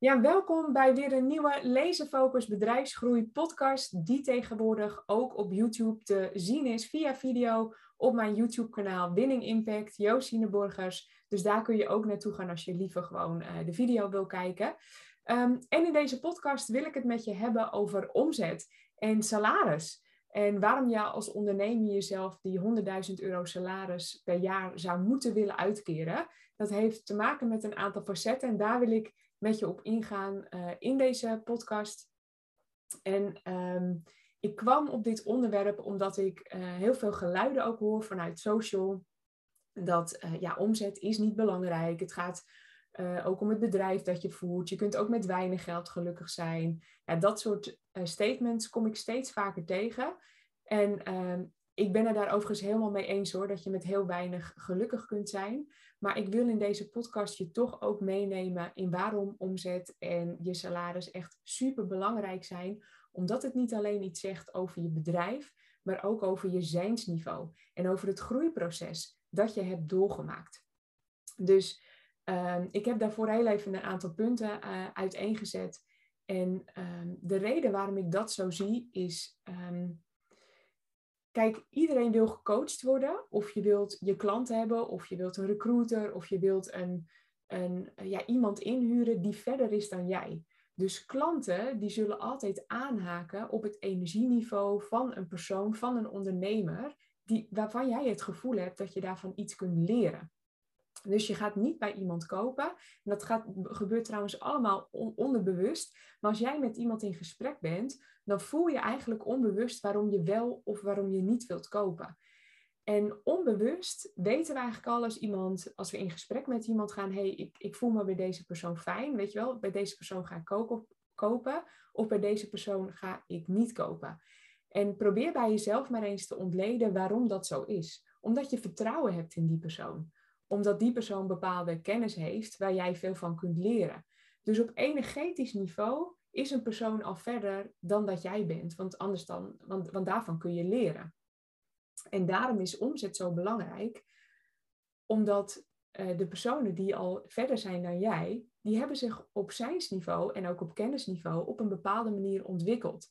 Ja, welkom bij weer een nieuwe Lezenfocus Bedrijfsgroei podcast, die tegenwoordig ook op YouTube te zien is via video op mijn YouTube-kanaal Winning Impact, Joosine Borgers. Dus daar kun je ook naartoe gaan als je liever gewoon uh, de video wil kijken. Um, en in deze podcast wil ik het met je hebben over omzet en salaris. En waarom je als ondernemer jezelf die 100.000 euro salaris per jaar zou moeten willen uitkeren. Dat heeft te maken met een aantal facetten en daar wil ik met je op ingaan uh, in deze podcast. En um, ik kwam op dit onderwerp omdat ik uh, heel veel geluiden ook hoor vanuit social. Dat uh, ja, omzet is niet belangrijk. Het gaat ook om het bedrijf dat je voert. Je kunt ook met weinig geld gelukkig zijn. Ja, dat soort statements kom ik steeds vaker tegen. En ehm, ik ben er daar overigens helemaal mee eens hoor, dat je met heel weinig gelukkig kunt zijn. Maar ik wil in deze podcast je toch ook meenemen in waarom omzet en je salaris echt super belangrijk zijn. Omdat het niet alleen iets zegt over je bedrijf, maar ook over je zijnsniveau en over het groeiproces dat je hebt doorgemaakt. Dus um, ik heb daarvoor heel even een aantal punten uh, uiteengezet. En um, de reden waarom ik dat zo zie is. Um, Kijk, iedereen wil gecoacht worden. Of je wilt je klant hebben, of je wilt een recruiter, of je wilt een, een, ja, iemand inhuren die verder is dan jij. Dus klanten die zullen altijd aanhaken op het energieniveau van een persoon, van een ondernemer, die, waarvan jij het gevoel hebt dat je daarvan iets kunt leren. Dus je gaat niet bij iemand kopen. En dat gaat, gebeurt trouwens allemaal onderbewust. Maar als jij met iemand in gesprek bent, dan voel je eigenlijk onbewust waarom je wel of waarom je niet wilt kopen. En onbewust weten we eigenlijk al als iemand, als we in gesprek met iemand gaan, hey, ik, ik voel me bij deze persoon fijn, weet je wel, bij deze persoon ga ik kopen, of bij deze persoon ga ik niet kopen. En probeer bij jezelf maar eens te ontleden waarom dat zo is. Omdat je vertrouwen hebt in die persoon omdat die persoon bepaalde kennis heeft waar jij veel van kunt leren. Dus op energetisch niveau is een persoon al verder dan dat jij bent. Want anders dan, want, want daarvan kun je leren. En daarom is omzet zo belangrijk, omdat uh, de personen die al verder zijn dan jij, die hebben zich op zijnsniveau en ook op kennisniveau op een bepaalde manier ontwikkeld.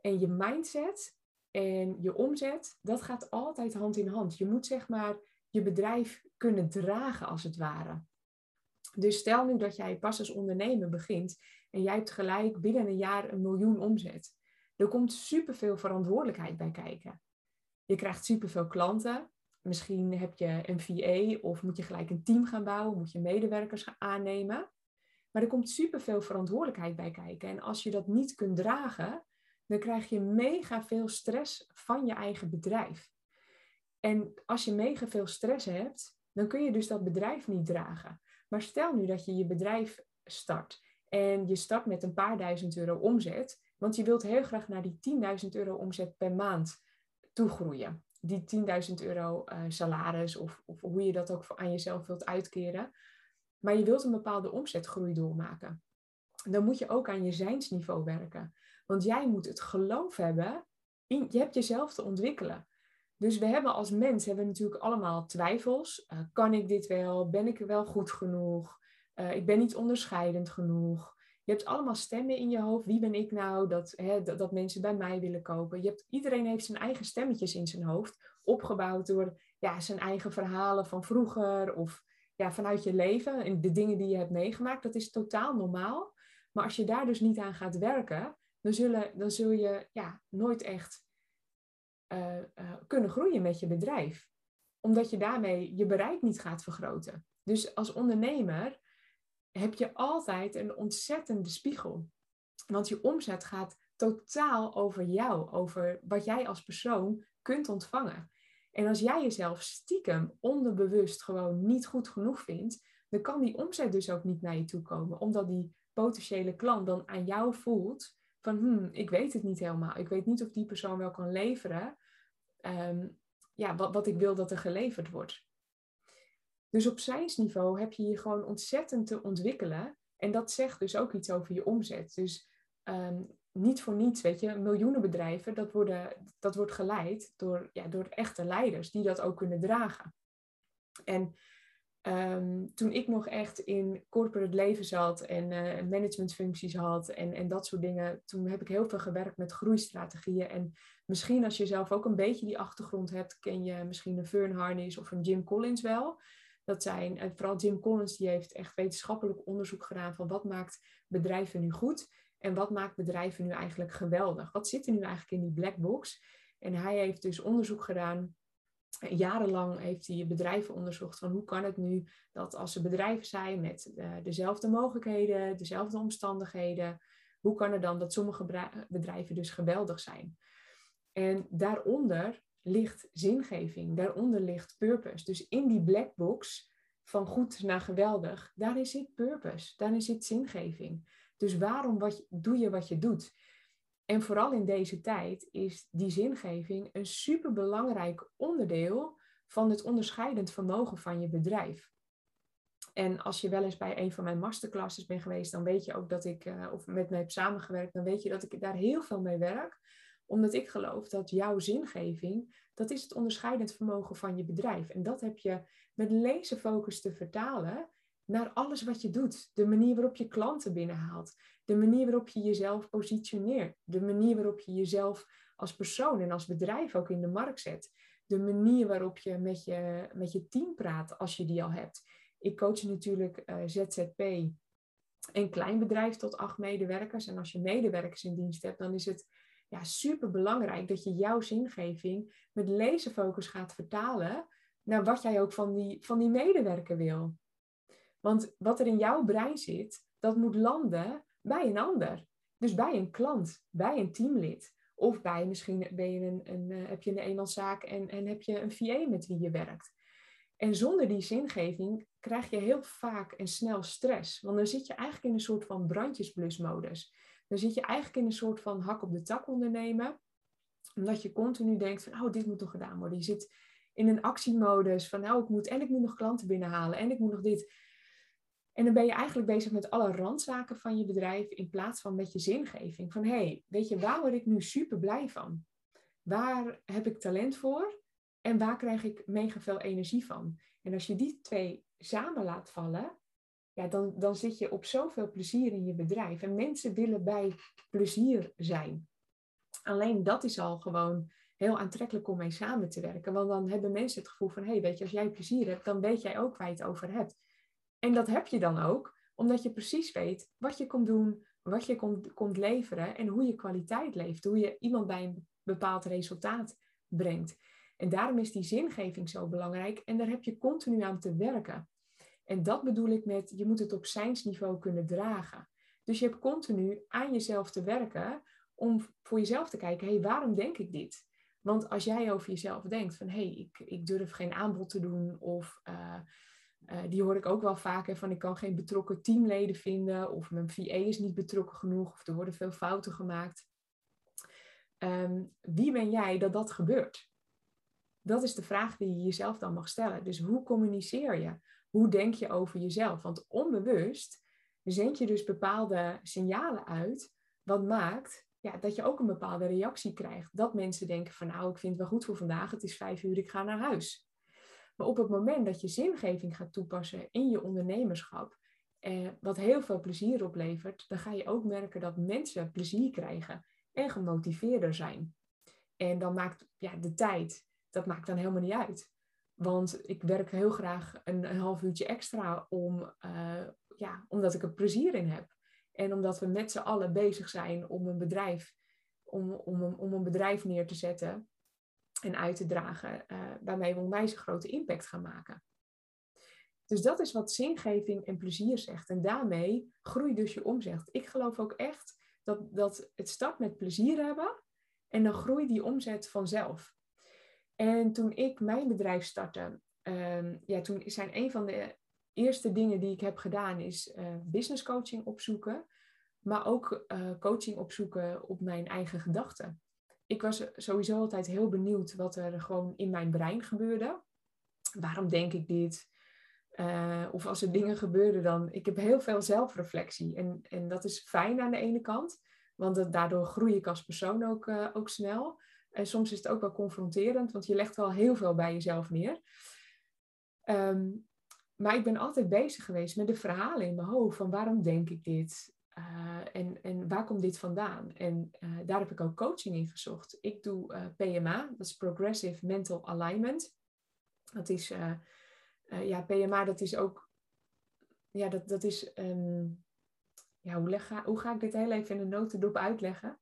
En je mindset en je omzet, dat gaat altijd hand in hand. Je moet zeg maar je bedrijf kunnen dragen als het ware. Dus stel nu dat jij pas als ondernemer begint en jij hebt gelijk binnen een jaar een miljoen omzet. Er komt superveel verantwoordelijkheid bij kijken. Je krijgt superveel klanten. Misschien heb je een VA of moet je gelijk een team gaan bouwen, moet je medewerkers gaan aannemen. Maar er komt superveel verantwoordelijkheid bij kijken. En als je dat niet kunt dragen, dan krijg je mega veel stress van je eigen bedrijf. En als je mega veel stress hebt, dan kun je dus dat bedrijf niet dragen. Maar stel nu dat je je bedrijf start en je start met een paar duizend euro omzet, want je wilt heel graag naar die 10.000 euro omzet per maand toegroeien. Die 10.000 euro uh, salaris of, of hoe je dat ook aan jezelf wilt uitkeren. Maar je wilt een bepaalde omzetgroei doormaken. Dan moet je ook aan je zijnsniveau werken. Want jij moet het geloof hebben, in, je hebt jezelf te ontwikkelen. Dus we hebben als mens hebben we natuurlijk allemaal twijfels. Uh, kan ik dit wel? Ben ik wel goed genoeg? Uh, ik ben niet onderscheidend genoeg. Je hebt allemaal stemmen in je hoofd. Wie ben ik nou dat, hè, dat, dat, mensen bij mij willen kopen? Je hebt, iedereen heeft zijn eigen stemmetjes in zijn hoofd. Opgebouwd door ja, zijn eigen verhalen van vroeger of ja, vanuit je leven. En de dingen die je hebt meegemaakt. Dat is totaal normaal. Maar als je daar dus niet aan gaat werken, dan, zullen, dan zul je ja, nooit echt uh, uh, kunnen groeien met je bedrijf. Omdat je daarmee je bereik niet gaat vergroten. Dus als ondernemer heb je altijd een ontzettende spiegel. Want je omzet gaat totaal over jou, over wat jij als persoon kunt ontvangen. En als jij jezelf stiekem onderbewust gewoon niet goed genoeg vindt, dan kan die omzet dus ook niet naar je toe komen, omdat die potentiële klant dan aan jou voelt van, hmm, ik weet het niet helemaal. Ik weet niet of die persoon wel kan leveren um, ja, wat, wat ik wil dat er geleverd wordt. Dus op zijnsniveau heb je je gewoon ontzettend te ontwikkelen. En dat zegt dus ook iets over je omzet. Dus um, niet voor niets, weet je, miljoenen bedrijven, dat, worden, dat wordt geleid door, ja, door echte leiders die dat ook kunnen dragen. En Ehm, toen ik nog echt in corporate leven zat en uh, managementfuncties had en, en dat soort dingen, toen heb ik heel veel gewerkt met groeistrategieën. En misschien als je zelf ook een beetje die achtergrond hebt, ken je misschien een Fern Harnish of een Jim Collins wel. Dat zijn, en vooral Jim Collins, die heeft echt wetenschappelijk onderzoek gedaan van wat maakt bedrijven nu goed en wat maakt bedrijven nu eigenlijk geweldig. Wat zit er nu eigenlijk in die black box? En hij heeft dus onderzoek gedaan jarenlang heeft hij bedrijven onderzocht van hoe kan het nu dat als ze bedrijven zijn met uh, dezelfde mogelijkheden, dezelfde omstandigheden, hoe kan het dan dat sommige bedrijven dus geweldig zijn? En daaronder ligt zingeving, daaronder ligt purpose. Dus in die black box van goed naar geweldig, daarin zit purpose, daarin zit zingeving. Dus waarom wat, doe je wat je doet? En vooral in deze tijd is die zingeving een superbelangrijk onderdeel van het onderscheidend vermogen van je bedrijf. En als je wel eens bij een van mijn masterclasses bent geweest, dan weet je ook dat ik, uh, of met mij heb samengewerkt, dan weet je dat ik daar heel veel mee werk. Omdat ik geloof dat jouw zingeving, dat is het onderscheidend vermogen van je bedrijf. En dat heb je met laserfocus te vertalen naar alles wat je doet. De manier waarop je klanten binnenhaalt. De manier waarop je jezelf positioneert. De manier waarop je jezelf als persoon en als bedrijf ook in de markt zet. De manier waarop je met je, met je team praat als je die al hebt. Ik coach natuurlijk eh, ZZP een klein bedrijf tot acht medewerkers. En als je medewerkers in dienst hebt, dan is het ja, super belangrijk dat je jouw zingeving met laserfocus gaat vertalen naar wat jij ook van die, van die medewerker wil. Want wat er in jouw brein zit, dat moet landen bij een ander. Dus bij een klant, bij een teamlid. Of bij misschien ben je een, een, uh, heb je een eenmanszaak en, en heb je een VA met wie je werkt. En zonder die zingeving krijg je heel vaak en snel stress. Want dan zit je eigenlijk in een soort van brandjesblusmodus. Dan zit je eigenlijk in een soort van hak op de tak ondernemen. Omdat je continu denkt van, oh, dit moet toch gedaan worden. Je zit in een actiemodus van, nou, ik moet en ik moet nog klanten binnenhalen en ik moet nog dit. En dan ben je eigenlijk bezig met alle randzaken van je bedrijf in plaats van met je zingeving. Van hé, hey, weet je, waar word ik nu super blij van? Waar heb ik talent voor? En waar krijg ik mega veel energie van? En als je die twee samen laat vallen, ja, dan, dan zit je op zoveel plezier in je bedrijf. En mensen willen bij plezier zijn. Alleen dat is al gewoon heel aantrekkelijk om mee samen te werken. Want dan hebben mensen het gevoel van, hé, hey, weet je, als jij plezier hebt, dan weet jij ook waar je het over hebt. En dat heb je dan ook, omdat je precies weet wat je komt doen, wat je komt, komt leveren en hoe je kwaliteit leeft, hoe je iemand bij een bepaald resultaat brengt. En daarom is die zingeving zo belangrijk en daar heb je continu aan te werken. En dat bedoel ik met, je moet het op niveau kunnen dragen. Dus je hebt continu aan jezelf te werken om voor jezelf te kijken, hé, hey, waarom denk ik dit? Want als jij over jezelf denkt van, hé, hey, ik, ik durf geen aanbod te doen of uh, uh, die hoor ik ook wel vaker van ik kan geen betrokken teamleden vinden of mijn VA is niet betrokken genoeg of er worden veel fouten gemaakt. Um, wie ben jij dat dat gebeurt? Dat is de vraag die je jezelf dan mag stellen. Dus hoe communiceer je? Hoe denk je over jezelf? Want onbewust zend je dus bepaalde signalen uit, wat maakt ja, dat je ook een bepaalde reactie krijgt. Dat mensen denken van nou, ik vind het wel goed voor vandaag, het is vijf uur, ik ga naar huis. Maar op het moment dat je zingeving gaat toepassen in je ondernemerschap, eh, wat heel veel plezier oplevert, dan ga je ook merken dat mensen plezier krijgen en gemotiveerder zijn. En dan maakt ja, de tijd, dat maakt dan helemaal niet uit. Want ik werk heel graag een, half uurtje extra om, uh, ja, omdat ik er plezier in heb. En omdat we met z'n allen bezig zijn om een bedrijf, om, om, om een bedrijf neer te zetten en uit te dragen, uh, waarmee we onwijs een grote impact gaan maken. Dus dat is wat zingeving en plezier zegt. En daarmee groeit dus je omzet. Ik geloof ook echt dat, dat het start met plezier hebben en dan groeit die omzet vanzelf. En toen ik mijn bedrijf startte, um, ja, toen zijn een van de eerste dingen die ik heb gedaan is uh, business coaching opzoeken, maar ook uh, coaching opzoeken op mijn eigen gedachten ik was sowieso altijd heel benieuwd wat er gewoon in mijn brein gebeurde. Waarom denk ik dit? Uh, of als er dingen gebeuren, dan. Ik heb heel veel zelfreflectie. En, en dat is fijn aan de ene kant, want dat, daardoor groei ik als persoon ook, uh, ook snel. En soms is het ook wel confronterend, want je legt wel heel veel bij jezelf neer. Um, maar ik ben altijd bezig geweest met de verhalen in mijn hoofd van waarom denk ik dit? Uh, en, en waar komt dit vandaan? En uh, daar heb ik ook coaching in gezocht. Ik doe uh, PMA, dat is Progressive Mental Alignment. Dat is, ja, PMA, dat is ook, ja, dat, dat is, um, ja, hoe, leg, hoe ga ik dit heel even in een notendop uitleggen?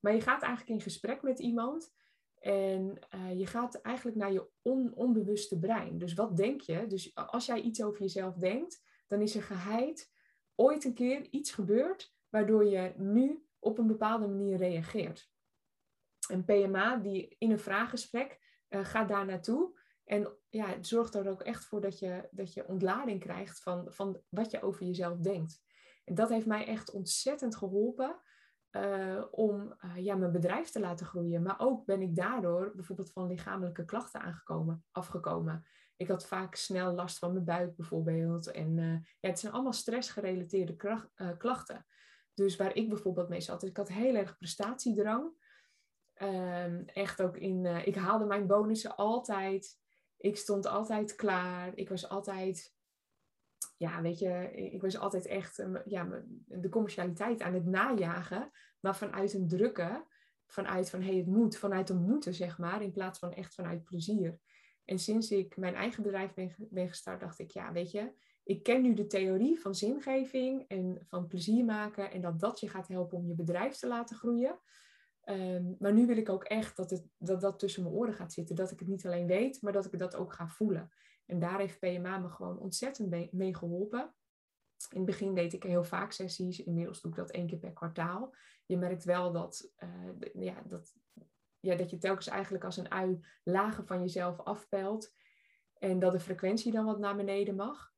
Maar je gaat eigenlijk in gesprek met iemand en je gaat eigenlijk naar je on, onbewuste brein. Dus wat denk je? Dus als jij iets over jezelf denkt, dan is er geheid ooit een keer iets gebeurd waardoor je nu op een bepaalde manier reageert. En PMA, die in een vraaggesprek, uh, gaat daar naartoe. En ja, het zorgt er ook echt voor dat je, dat je ontlading krijgt van, van wat je over jezelf denkt. En dat heeft mij echt ontzettend geholpen uh, om uh, ja, mijn bedrijf te laten groeien. Maar ook ben ik daardoor bijvoorbeeld van lichamelijke klachten aangekomen, afgekomen. Ik had vaak snel last van mijn buik bijvoorbeeld. En uh, ja, het zijn allemaal stressgerelateerde kracht, klachten. Dus waar ik bijvoorbeeld mee zat, ik had heel erg prestatiedrang. Ehm, echt ook in, ik haalde mijn bonussen altijd. Ik stond altijd klaar. Ik was altijd ja, weet je, ik was altijd echt eh, ja, de commercialiteit aan het najagen, maar vanuit een drukke, vanuit van hey, het moet, vanuit een moeten, zeg maar, in plaats van echt vanuit plezier. En sinds ik mijn eigen bedrijf ben, ben gestart, dacht ik, ja, weet je, ik ken nu de theorie van zingeving en van plezier maken en dat dat je gaat helpen om je bedrijf te laten groeien. Ehm, maar nu wil ik ook echt dat, het, dat dat tussen mijn oren gaat zitten. Dat ik het niet alleen weet, maar dat ik dat ook ga voelen. En daar heeft PMA me gewoon ontzettend mee geholpen. In het begin deed ik heel vaak sessies. Inmiddels doe ik dat één keer per kwartaal. Je merkt wel dat, uh, ja, dat, ja, dat je telkens eigenlijk als een ui lagen van jezelf afpelt. En dat de frequentie dan wat naar beneden mag.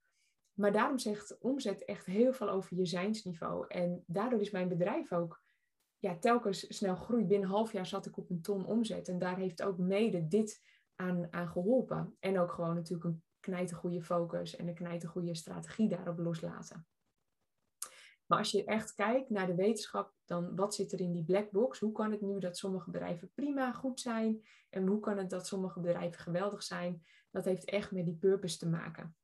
Maar daarom zegt omzet echt heel veel over je zijnsniveau. En daardoor is mijn bedrijf ook ja, telkens snel groeit. Binnen een half jaar zat ik op een ton omzet. En daar heeft ook mede dit aan, aan geholpen. En ook gewoon natuurlijk een knijtergoede focus en een knijtergoede strategie daarop loslaten. Maar als je echt kijkt naar de wetenschap, dan wat zit er in die black box? Hoe kan het nu dat sommige bedrijven prima goed zijn? En hoe kan het dat sommige bedrijven geweldig zijn? Dat heeft echt met die purpose te maken.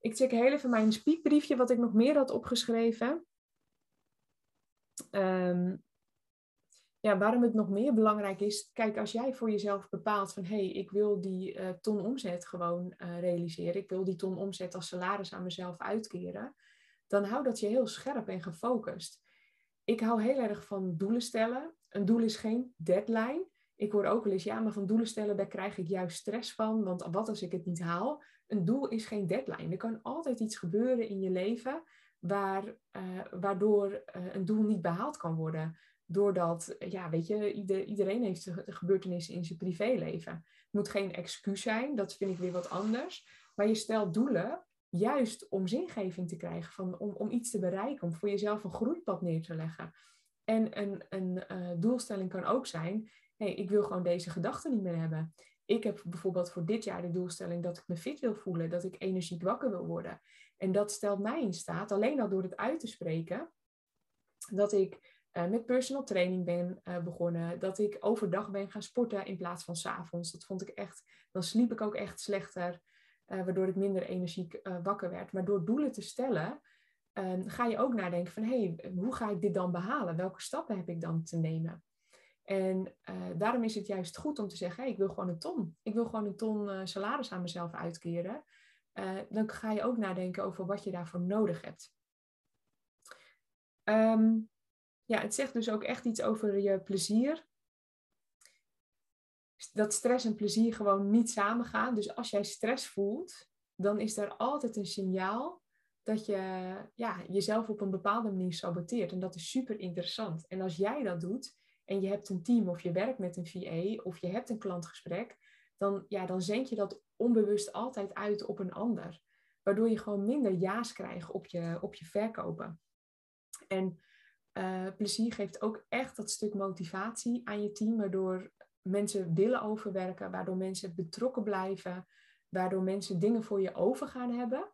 Ik check heel even mijn speakbriefje, wat ik nog meer had opgeschreven. Um, ja, waarom het nog meer belangrijk is, kijk, als jij voor jezelf bepaalt van hé, hey, ik wil die uh, ton omzet gewoon uh, realiseren, ik wil die ton omzet als salaris aan mezelf uitkeren, dan hou dat je heel scherp en gefocust. Ik hou heel erg van doelen stellen. Een doel is geen deadline. Ik hoor ook wel eens, ja, maar van doelen stellen, daar krijg ik juist stress van, want wat als ik het niet haal? Een doel is geen deadline. Er kan altijd iets gebeuren in je leven waar, uh, waardoor een doel niet behaald kan worden doordat, ja, weet je, iedereen heeft gebeurtenissen in zijn privéleven. Het moet geen excuus zijn, dat vind ik weer wat anders. Maar je stelt doelen juist om zingeving te krijgen, van, om, om iets te bereiken, om voor jezelf een groeipad neer te leggen. En een, een uh, doelstelling kan ook zijn, hey, ik wil gewoon deze gedachten niet meer hebben. Ik heb bijvoorbeeld voor dit jaar de doelstelling dat ik me fit wil voelen, dat ik energiek wakker wil worden. En dat stelt mij in staat, alleen al door het uit te spreken, dat ik uh, met personal training ben uh, begonnen. Dat ik overdag ben gaan sporten in plaats van s avonds. Dat vond ik echt, dan sliep ik ook echt slechter, uh, waardoor ik minder energiek wakker werd. Maar door doelen te stellen, ehm, ga je ook nadenken van hé, hey, hoe ga ik dit dan behalen? Welke stappen heb ik dan te nemen? En daarom is het juist goed om te zeggen, hey, ik wil gewoon een ton. Ik wil gewoon een ton salaris aan mezelf uitkeren. dan ga je ook nadenken over wat je daarvoor nodig hebt. Um, ja, het zegt dus ook echt iets over je plezier. Dat stress en plezier gewoon niet samengaan. Dus als jij stress voelt, dan is er altijd een signaal dat je ja, jezelf op een bepaalde manier saboteert. En dat is super interessant. En als jij dat doet en je hebt een team of je werkt met een VA of je hebt een klantgesprek, dan, ja, dan zend je dat onbewust altijd uit op een ander. Waardoor je gewoon minder ja's krijgt op je, op je verkopen. En uh, plezier geeft ook echt dat stuk motivatie aan je team, waardoor mensen willen overwerken, waardoor mensen betrokken blijven, waardoor mensen dingen voor je over gaan hebben.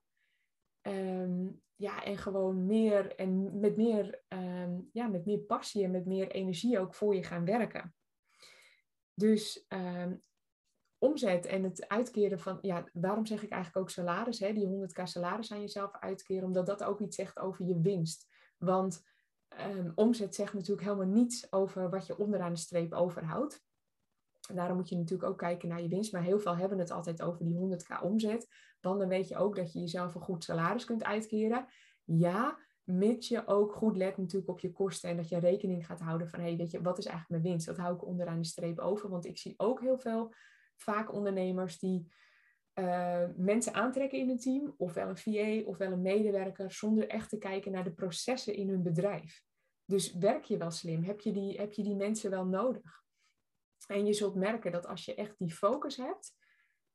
Um, ja, en gewoon meer en met meer, um, ja, met meer passie en met meer energie ook voor je gaan werken. Dus um, omzet en het uitkeren van, ja, waarom zeg ik eigenlijk ook salaris, hè? die 100k salaris aan jezelf uitkeren, omdat dat ook iets zegt over je winst. Want ehm, omzet zegt natuurlijk helemaal niets over wat je onderaan de streep overhoudt. Daarom moet je natuurlijk ook kijken naar je winst. Maar heel veel hebben het altijd over die 100k omzet. Dan weet je ook dat je jezelf een goed salaris kunt uitkeren. Ja, mits je ook goed let natuurlijk op je kosten en dat je rekening gaat houden van, hé, hey, weet je, wat is eigenlijk mijn winst? Dat hou ik onderaan de streep over, want ik zie ook heel veel, vaak ondernemers die uh, mensen aantrekken in een team, ofwel een VA, ofwel een medewerker, zonder echt te kijken naar de processen in hun bedrijf. Dus werk je wel slim? Heb je die, heb je die mensen wel nodig? En je zult merken dat als je echt die focus hebt,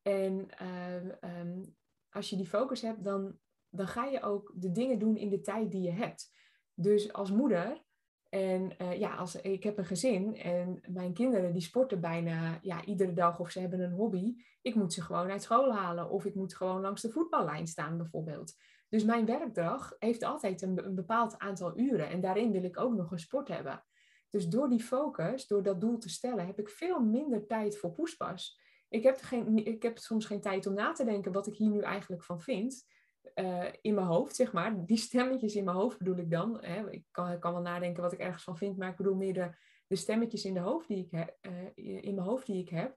en uh, um, als je die focus hebt, dan dan ga je ook de dingen doen in de tijd die je hebt. Dus als moeder, en uh, ja, als, ik heb een gezin en mijn kinderen die sporten bijna ja, iedere dag of ze hebben een hobby. Ik moet ze gewoon uit school halen of ik moet gewoon langs de voetballijn staan bijvoorbeeld. Dus mijn werkdag heeft altijd een, een bepaald aantal uren en daarin wil ik ook nog een sport hebben. Dus door die focus, door dat doel te stellen, heb ik veel minder tijd voor poespas. Ik heb, geen, ik heb soms geen tijd om na te denken wat ik hier nu eigenlijk van vind. Eh, in mijn hoofd, zeg maar. Die stemmetjes in mijn hoofd bedoel ik dan. Hè. Ik, kan, kan wel nadenken wat ik ergens van vind, maar ik bedoel meer de, stemmetjes in, de hoofd die ik he, uh, in mijn hoofd die ik heb.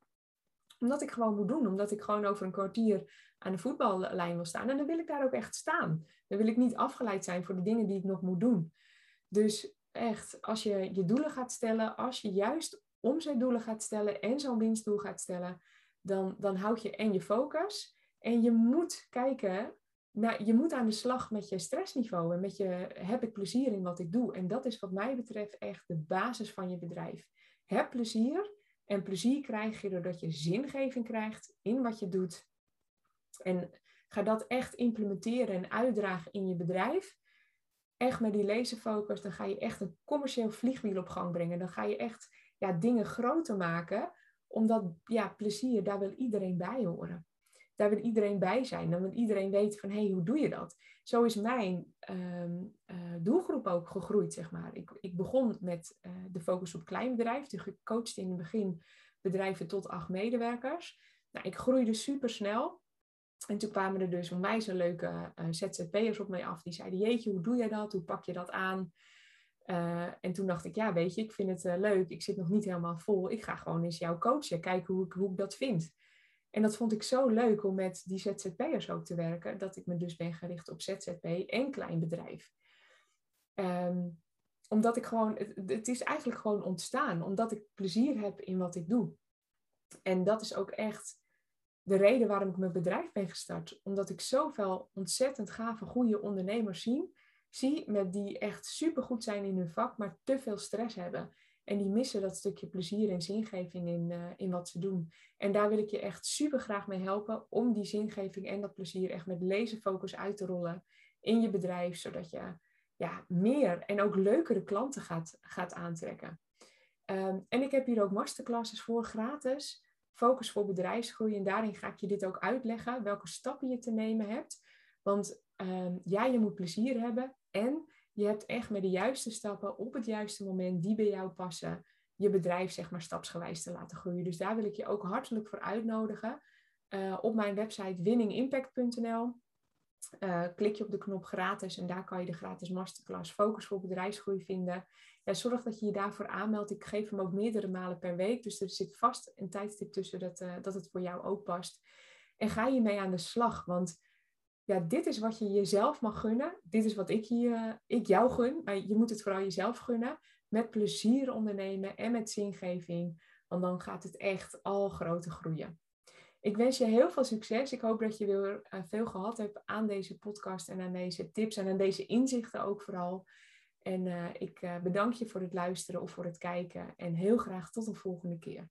Omdat ik gewoon moet doen. Omdat ik gewoon over een kwartier aan de voetballijn wil staan. En dan wil ik daar ook echt staan. Dan wil ik niet afgeleid zijn voor de dingen die ik nog moet doen. Dus echt, als je je doelen gaat stellen, als je juist omzetdoelen gaat stellen en zo'n winstdoel gaat stellen, dan, dan houd je en je focus. En je moet kijken nou, je moet aan de slag met je stressniveau en met je heb ik plezier in wat ik doe. En dat is wat mij betreft echt de basis van je bedrijf. Heb plezier en plezier krijg je doordat je zingeving krijgt in wat je doet. En ga dat echt implementeren en uitdragen in je bedrijf. Echt met die laserfocus, dan ga je echt een commercieel vliegwiel op gang brengen. Dan ga je echt ja, dingen groter maken, omdat ja, plezier, daar wil iedereen bij horen daar wil iedereen bij zijn. Dan wil iedereen weten van, hé, hey, hoe doe je dat? Zo is mijn ehm, eh, doelgroep ook gegroeid, zeg maar. Ik, ik begon met uh, de focus op kleinbedrijf. Dus ik coachte in het begin bedrijven tot acht medewerkers. Nou, ik groeide super snel. En toen kwamen er dus mij zo leuke uh, ZZP'ers op mij af. Die zeiden, jeetje, hoe doe jij dat? Hoe pak je dat aan? en toen dacht ik, ja, weet je, ik vind het leuk. Ik zit nog niet helemaal vol. Ik ga gewoon eens jou coachen. Kijken hoe ik, hoe ik dat vind. En dat vond ik zo leuk om met die ZZP'ers ook te werken, dat ik me dus ben gericht op ZZP en klein bedrijf. Ehm, omdat ik gewoon, het, is eigenlijk gewoon ontstaan, omdat ik plezier heb in wat ik doe. En dat is ook echt de reden waarom ik mijn bedrijf ben gestart. Omdat ik zoveel ontzettend gave, goede ondernemers zie, zie met die echt supergoed zijn in hun vak, maar te veel stress hebben. En die missen dat stukje plezier en zingeving in, uh, in wat ze doen. En daar wil ik je echt super graag mee helpen om die zingeving en dat plezier echt met laserfocus uit te rollen in je bedrijf, zodat je ja, meer en ook leukere klanten gaat, gaat aantrekken. Um, en ik heb hier ook masterclasses voor gratis. Focus voor bedrijfsgroei. En daarin ga ik je dit ook uitleggen, welke stappen je te nemen hebt. Want um, ja, je moet plezier hebben en je hebt echt met de juiste stappen op het juiste moment die bij jou passen, je bedrijf zeg maar stapsgewijs te laten groeien. Dus daar wil ik je ook hartelijk voor uitnodigen. Uh, op mijn website winningimpact.nl uh, eh, klik je op de knop gratis en daar kan je de gratis masterclass Focus voor bedrijfsgroei vinden. Zorg dat je je daarvoor aanmeldt. Ik geef hem ook meerdere malen per week, dus er zit vast een tijdstip tussen dat, uh, dat het voor jou ook past. En ga je mee aan de slag, want ja, dit is wat je jezelf mag gunnen. Dit is wat ik, je, ik jou gun. Maar je moet het vooral jezelf gunnen. Met plezier ondernemen en met zingeving. Want dan gaat het echt al groter groeien. Ik wens je heel veel succes. Ik hoop dat je weer eh, veel gehad hebt aan deze podcast en aan deze tips en aan deze inzichten ook vooral. En uh, ik uh, bedank je voor het luisteren of voor het kijken. En heel graag tot een volgende keer.